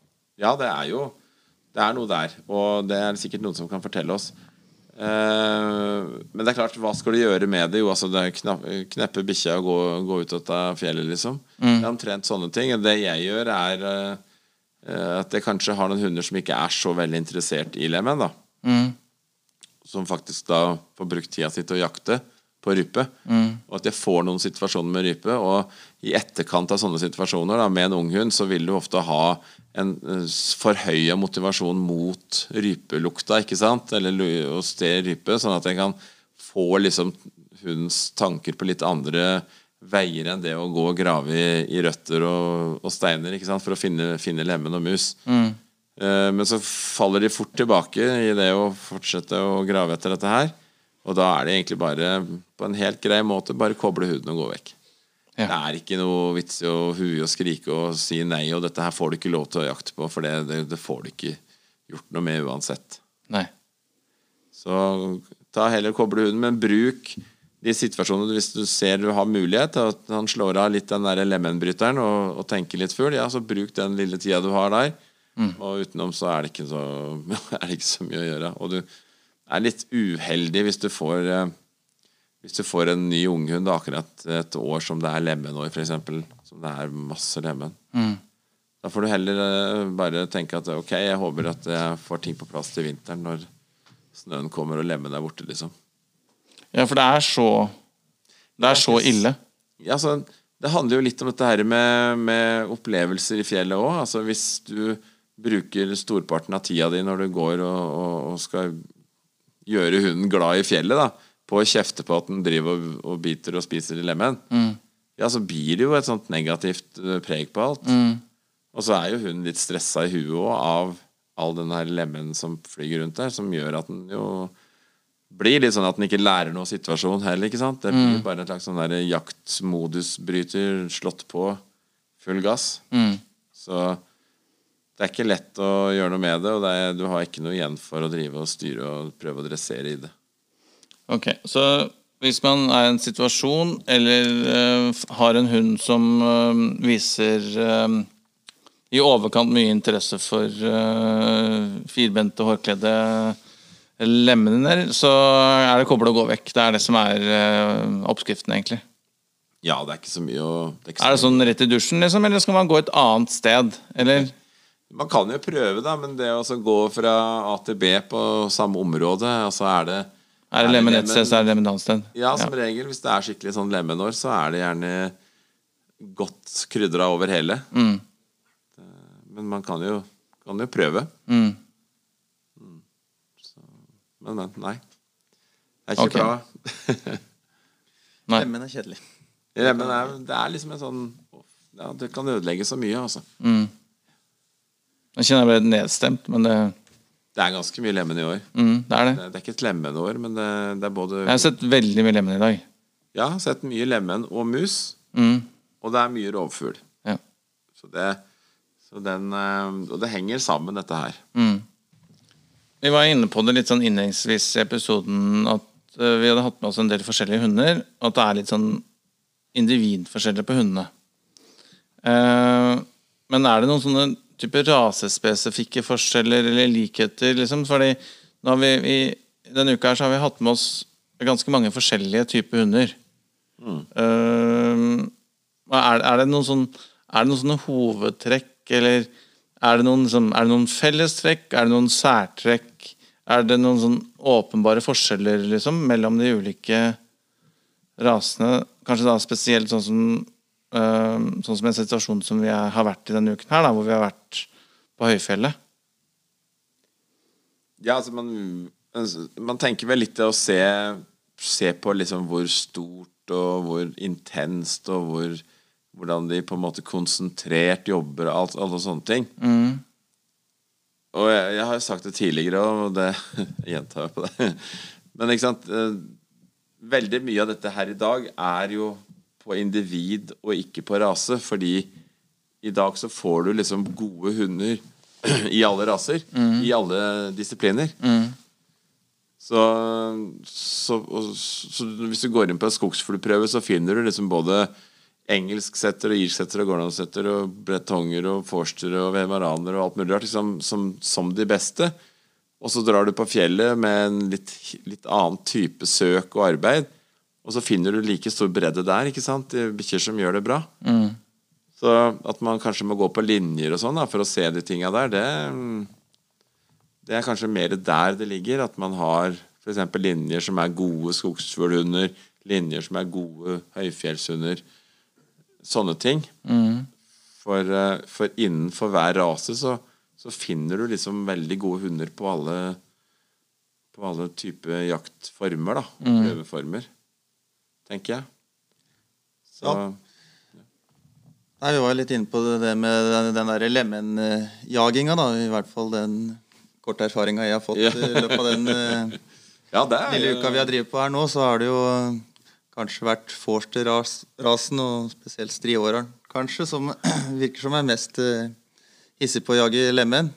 Ja, det er jo Det er noe der, og det er sikkert noen som kan fortelle oss. Uh, men det er klart, hva skal du gjøre med det? Jo, altså det er kneppe bikkja og gå, gå ut av fjellet, liksom. Det er omtrent sånne ting. Det jeg gjør, er uh, at jeg kanskje har noen hunder som ikke er så veldig interessert i lemen, da. Som faktisk da får brukt tida si til å jakte på rype. Og at jeg får noen situasjoner med rype. Og i etterkant av sånne situasjoner da, med en unghund, så vil du ofte ha en uh, forhøya motivasjon mot rypelukta, ikke sant? Eller å ste rype, sånn at jeg kan få liksom hundens tanker på litt andre veier enn det å gå og grave i, i røtter og, og steiner for å finne, finne lemen og mus. Eh, Men så faller de fort tilbake i det å fortsette å grave etter dette her. Og da er det egentlig bare på en helt grei måte bare koble huden og gå vekk. Ja. Det er ikke noe vits i å hue og skrike og si nei, og dette her får du ikke lov til å jakte på, for det, det, det får du ikke gjort noe med uansett. Nei. Så ta heller koble huden, men bruk de situasjonene hvis du ser du har mulighet til at han slår av litt den der lemenbryteren og, og tenker litt fugl, ja, så bruk den lille tida du har der. Og utenom så er så er det ikke så mye å gjøre. Og du er litt uheldig hvis du får eh, Hvis du får en ny unghund akkurat et år som det er lemenår, f.eks. Som det er masse lemen. Da får du heller eh, bare tenke at ok, jeg håper at jeg får ting på plass til vinteren når snøen kommer og lemmen er borte, liksom. Ja, for det er så Det er så ille. Ja, altså, det handler jo litt om dette her med, med opplevelser i fjellet òg. Altså, hvis du bruker storparten av tida di når du går og, og, og skal gjøre hunden glad i fjellet, da, på å kjefte på at den driver og, og biter og spiser i lemen, ja, så blir det jo et sånt negativt eh, preg på alt. Og så er jo hunden litt stressa i huet òg av all den her lemen som flyger rundt der, som gjør at den jo blir litt sånn at den ikke lærer noe situasjon heller, ikke sant? Det blir bare en slags sånn der jaktmodusbryter slått på full gass. Så det er ikke lett å gjøre noe med det, og det er, du har ikke noe igjen for å drive og styre og prøve å dressere i det. Ok, Så hvis man er i en situasjon eller uh, har en hund som uh, viser uh, i overkant mye interesse for firbente, hårkledde lemner, så er det koble og gå vekk. Det er det som er oppskriften, egentlig. Ja, det er ikke så mye å det er Er det sånn rett i dusjen, liksom, eller skal man gå et annet sted? Eller Man kan jo prøve, da, men det å gå fra A til B på samme område, altså er det er det lemen ett sted, så er det lemen et annet sted? Ja, som regel. Hvis det er skikkelig sånn lemenår, så er det gjerne godt krydra over hele. Mm. Men man kan jo, kan jo prøve. Mm. Mm. Så, men, men, nei. Det er ikke okay. bra. Nei. Lemen er kjedelig. Lemen er, det er liksom en sånn ja, Det kan ødelegge så mye, altså. Mm. Jeg kjenner jeg ble nedstemt, men det, Det er ganske mye lemen i år. mm, det er det. Det, det er ikke et lemenår, men det, det er både Jeg har sett veldig mye lemen i dag. Ja, sett mye lemen og mus. Mm. Og det er mye rovfugl. Ja. Så det, så den, eh, og det henger sammen, dette her. Mm. Vi var inne på det litt sånn innledningsvis i episoden at eh, vi hadde hatt med oss en del forskjellige hunder, og at det er litt sånn individforskjeller på hundene. Eh, men er det noen sånne type rasespesifikke forskjeller eller likheter? Liksom? Fordi nå har vi, i denne uka her så har vi hatt med oss ganske mange forskjellige typer hunder. Eh, er, er, det noen sånn, er det noen sånne hovedtrekk, eller er det noen, liksom, er det noen fellestrekk? Er det noen særtrekk? Er det noen sånn åpenbare forskjeller liksom, mellom de ulike rasene? Kanskje da spesielt sånn som, sånn som en situasjon som vi har vært i denne uken, her da, hvor vi har vært på høyfjellet. Ja, altså man, man tenker vel litt til å se, se på liksom hvor stort og hvor intenst og hvor, hvordan de på en måte konsentrert jobber og alt, alle sånne ting. Og jeg, jeg har sagt det tidligere, og det jeg gjentar jeg på det. Men ikke sant eh, Veldig mye av dette her i dag er jo på individ og ikke på rase, fordi i dag så får du liksom gode hunder i alle raser. I alle disipliner. Så, så, og, så hvis du går inn på en skogsfuglprøve, så finner du liksom både engelsksetter og irsksetter og gordonsetter og bretonger og forster og vemaraner og alt mulig rart liksom, som, som de beste. Og så drar du på fjellet med en litt, litt annen type søk og arbeid, og så finner du like stor bredde der, ikke sant? Er Bikkjer som gjør det bra. Så at man kanskje må gå på linjer og sånn da, for å se de tinga der, det, det er kanskje mer der det ligger. At man har f.eks. linjer som er gode skogsfuglhunder, linjer som er gode høyfjellshunder. Sånne ting. For, eh, for innenfor hver rase så, så finner du liksom veldig gode hunder på alle på alle typer jaktformer, da. Prøveformer. Tenker jeg. Så Ja. Nei, Vi var litt inne på det, med den, den der lemenjaginga, da. I hvert fall den korte erfaringa jeg har fått i løpet av den Ja, er lille uka vi har drevet på her nå, så har det jo kanskje vært Forster-rasen, og spesielt striåreren, kanskje, som virker som er mest eh, hissig på å jage lemen.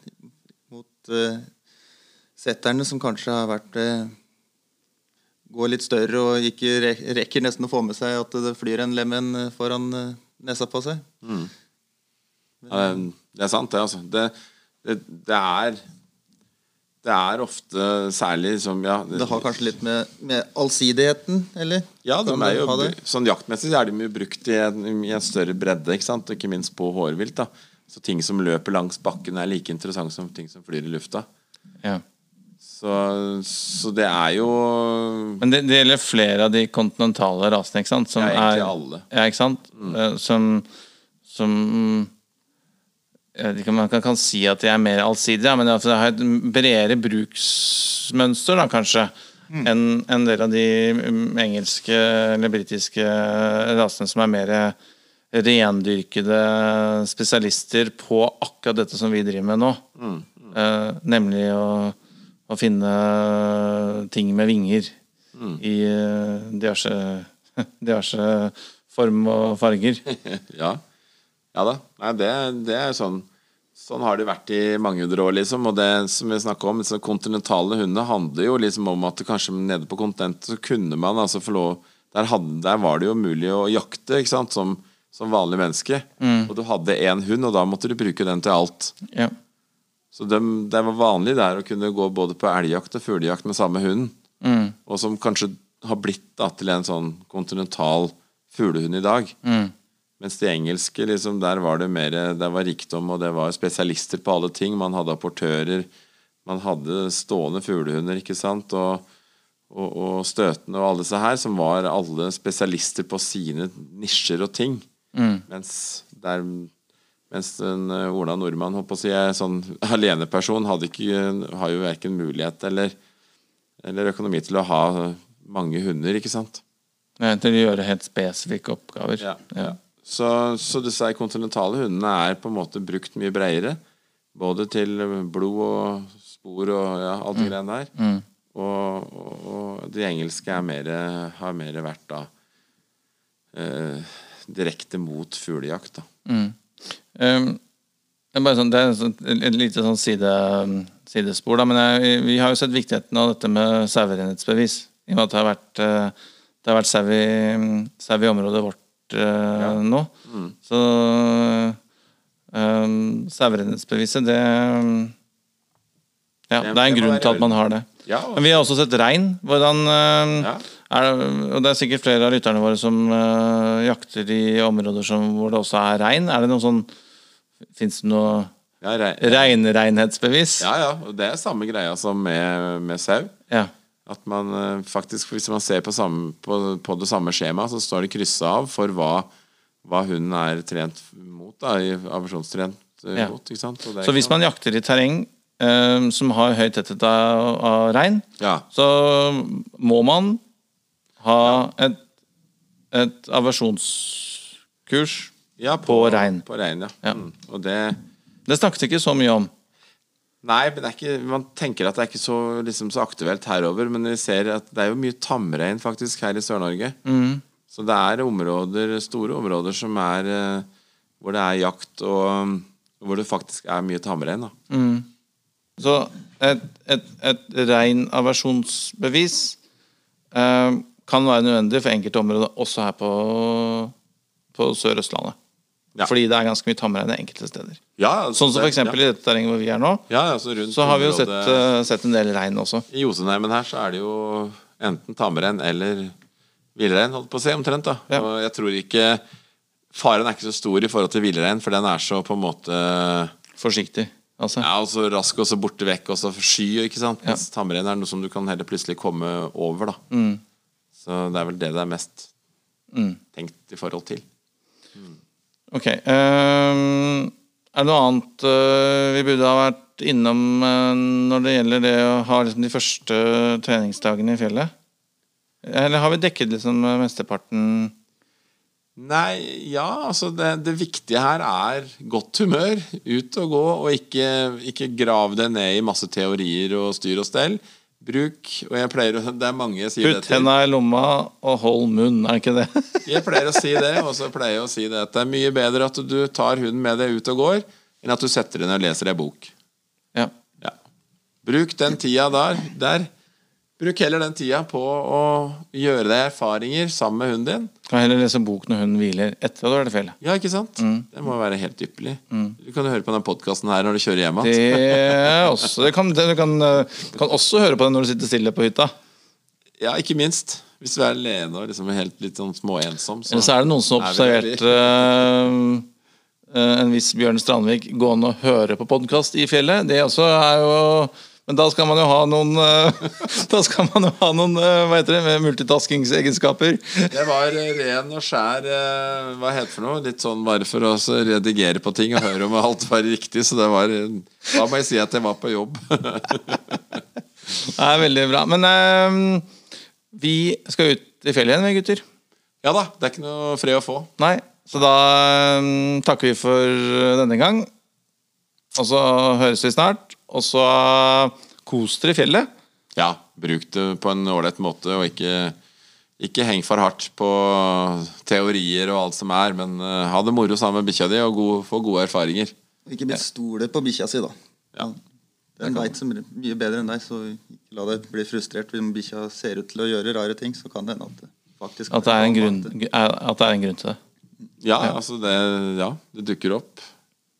Mot eh, setterne, som kanskje har vært eh, Går litt større og ikke rekker nesten å få med seg at det flyr en lemen eh, foran eh, nesa på seg. Mm. det- det er sant, det, altså. Det, det, det er Det er ofte særlig som ja, Det har kanskje litt med, med allsidigheten, eller? Ja, de er jo, sånn jaktmessig er de jo brukt i en, i en større bredde, ikke sant? ikke minst på hårvilt. da Så ting som løper langs bakken, er like interessant som ting som flyr i lufta. Ja. Så, så det er jo Men det, det gjelder flere av de kontinentale rasene, ikke sant? Som Ja, egentlig er- alle. Ja, ikke sant? Mm. Som, som Jeg vet ikke om man kan, kan si at de er mer allsidige, men altså, det har et bredere bruksmønster, da, kanskje, enn en del av de mm, engelske eller britiske rasene som er mer rendyrkede spesialister på akkurat dette som vi driver med nå. Eh, nemlig å, å finne ting med vinger i eh, diverse, diverse form og farger. Ja. Ja da. Nei, det, det er sånn Sånn har det vært i mange hundre år, liksom. Og det som vi snakka om, så kontinentale hunder handler jo liksom om at kanskje nede på kontinentet så kunne man altså få lov der, hadde, der var det jo mulig å jakte, ikke sant, som, som vanlig menneske. Og du hadde én hund, og da måtte du bruke den til alt. Ja. Så det, var vanlig der å kunne gå både på elgjakt og fuglejakt med samme hund. Mm. Og som kanskje har blitt da, til en sånn kontinental fuglehund i dag. Mm. Mens de engelske, liksom, der var det mer Det var rikdom, og det var spesialister på alle ting. Man hadde apportører. Man hadde stående fuglehunder, ikke sant. Og, og, og støtende og alle disse her, som var alle spesialister på sine nisjer og ting. Mens der mens en eh, Ola Nordmann å si, er sånn aleneperson, hadde ikke, har jo verken mulighet eller, eller økonomi til å ha mange hunder, ikke sant. Nei, Til å gjøre helt spesifikke oppgaver. Ja, ja. Så, så disse kontinentale hundene er på en måte brukt mye bredere. Både til blod og spor og ja, alt det greiene der. Og, og, og de engelske er mer, har mer vært da eh, direkte mot fuglejakt. da. Um, det er bare sånn, det er sånn, et lite sånn side, sidespor, da, men jeg, vi har jo sett viktigheten av dette med sauerenhetsbevis. I og med at det har vært, eh, det har vært sau i, sau i området vårt ja. nå. Så um, sauerenhetsbeviset, det Ja, Det- er en grunn til at man har det. Men vi har også sett rein. Hvordan um, Ja. Er det, Og det er sikkert flere av lytterne våre som eh, jakter i områder som, hvor det også er rein. Er det noe sånn Fins det noe Ja, reinrenhetsbevis? ja, ja, og det er samme greia som med, med sau. Ja. At man eh, faktisk, hvis man ser på, samme, på, på det samme skjemaet, så står det kryssa av for hva, hva hunden er trent mot, da, i aversjonstrent eh, Ja. mot. Så hvis man jakter i terreng som har høy tetthet av, av rein, Ja. så må man ha et, et aversjonskurs. ja, på rein. På rein, ja. Ja. Mm. Og det Det snakket ikke så mye om. Nei, men det ikke, man tenker at det er ikke så, liksom, så aktuelt herover, men vi ser at det er jo mye tamrein faktisk her i Sør-Norge. Mm. Så det er områder, store områder som er, eh, hvor det er jakt, og hvor det faktisk er mye tamrein. da. Så et, et, et reinaversjonsbevis eh, kan være nødvendig for enkelte områder, også her på, på Sør-Østlandet. Ja. Fordi det er ganske mye tamrein enkelte steder. Ja, Sånn som f.eks. eksempel i dette terrenget hvor vi er nå, ja, ja, altså rundt så har vi jo sett, eh, sett en del rein også. I Jotunheimen her så er det jo enten tamrein eller villrein, holdt på å si, omtrent. da. Ja. Og jeg tror ikke Faren er ikke så stor i forhold til villrein, for den er så på en måte Forsiktig, altså. Ja, og så rask og så borte vekk og så sky, ikke sant. Ja. Mens tamrein er noe som du kan heller plutselig komme over, da. Mm. Så det er vel det det er mest Mm. tenkt i forhold til. Ok. Um, er det noe annet uh, vi burde ha vært innom uh, når det gjelder det å ha liksom, de første treningsdagene i fjellet? Eller har vi dekket liksom mesteparten Nei, ja, altså det, det viktige her er godt humør. Ut og gå, og ikke, ikke grav det ned i masse teorier og styr og stell. Bruk, og jeg pleier å Det er mange jeg sier det Putt til. henda i lomma og hold munn, er ikke det? Jeg pleier å si det, og så pleier jeg å si det at det er mye bedre at du tar hunden med deg ut og går, enn at du setter den og leser ei bok. ja. Ja. Bruk den tida der, der. Bruk heller den tida på å gjøre deg erfaringer sammen med hunden din. Kan heller lese bok når hunden hviler etter at du har vært i fjellet. Ja, ikke sant? Det må være helt ypperlig. Du kan høre på denne podkasten her når du kjører hjem igjen. Du kan, du kan, kan også høre på den når du sitter stille på hytta. Ja, ikke minst. Hvis du er alene og liksom helt litt sånn småensom. Eller så er det noen som har er observert eh, en viss Bjørn Strandvik gående og høre på podkast i fjellet. Det også er jo Men da skal man jo ha noen eh, Da skal man jo ha noen eh, hva heter det, multitaskingsegenskaper. Det var eh, ren og skjær Hva heter det for noe? Litt sånn bare for å redigere på ting og høre om alt var riktig. Så det var Da må jeg si at jeg var på jobb. Det er veldig bra. Men eh, vi skal ut i fjellet igjen, vi gutter. Ja da, det er ikke noe fred å få. Nei, så da um, takker vi for denne gang. Og så høres vi snart. Og så eh, kos dere i fjellet. Ja, bruk det på en ålreit måte, og ikke, ikke heng for hardt på teorier og alt som er, men uh, ha det moro sammen med bikkja di og god, få gode erfaringer. Ikke minst stole på bikkja si, da. Ja. Den veit så mye bedre enn deg, så ikke la deg bli frustrert hvis bikkja ser ut til å gjøre rare ting. Så kan det hende at det faktisk At det er en grunn, at det er en grunn til det. Ja, altså det, ja, det dukker opp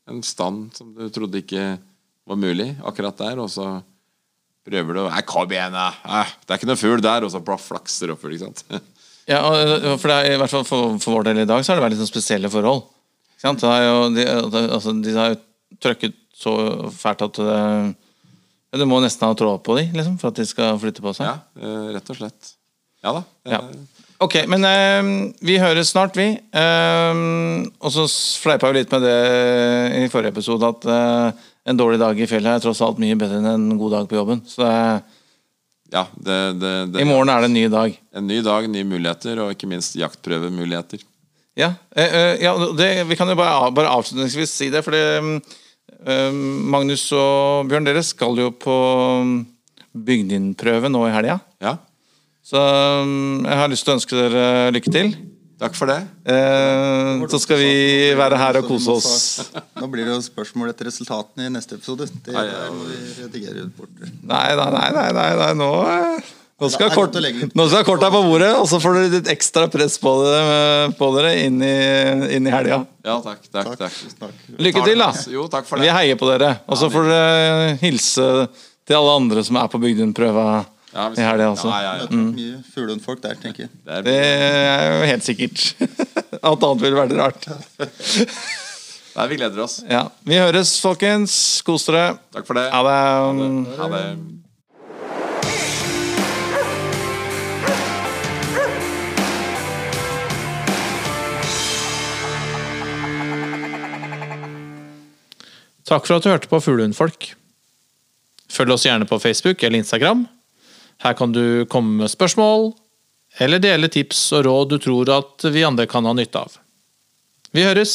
en stand som du trodde ikke var mulig akkurat der, og så prøver du å kom igjen, da! Eh, det er ikke noe fugl der! Og så flakser opp oppover, ikke sant. Ja, og, for det er, i hvert fall for, for vår del i dag så har det vært litt sånn spesielle forhold. Ikke sant? Jo, de, altså, de har jo trøkket så fælt at det, du må nesten ha tråd på dem liksom, for at de skal flytte på seg. Ja, eh, rett og slett. Ja da. Ja. Ok, men eh, vi høres snart, vi. Eh, og så fleipa vi litt med det i forrige episode, at eh, en dårlig dag i fjellet er tross alt mye bedre enn en god dag på jobben. Så eh, ja det, det, det, i morgen er det en ny dag. En ny dag, nye muligheter, og ikke minst jaktprøvemuligheter. Ja, eh, eh, ja det, vi kan jo bare, bare avslutningsvis si det, fordi Magnus og Bjørn, dere skal jo på mm, nå i helga. Ja, Så mm, jeg har lyst til å ønske dere lykke til. Takk for det. Eh, så skal vi være her og kose oss. Nå blir det jo spørsmål etter resultatene i neste episode. Det vi ut bort. Nei, nei, nei, nei, nei, nei nå eh, nå skal, Det er kort, nå skal korta på bordet, og så får dere litt ekstra press på dere, på dere inn, i, inn i helga. Ja, takk. takk, Takk. Lykke til, da. Jo, takk for det. Vi heier på dere. Og så får dere hilse til alle andre som er på Bygdunprøva Ja, vi har det også. Ja, ja, ja. Det er nok mye fuglehundfolk der, tenker jeg. Det er, Det er jo helt sikkert. Alt annet ville vært rart. Nei, vi gleder oss. Ja. Vi høres, folkens. Kos dere. Takk for det. Ha det. Ha det. Takk for at du hørte på Fuglehundfolk. Følg oss gjerne på Facebook eller Instagram. Her kan du komme med spørsmål, eller dele tips og råd du tror at vi andre kan ha nytte av. Vi høres!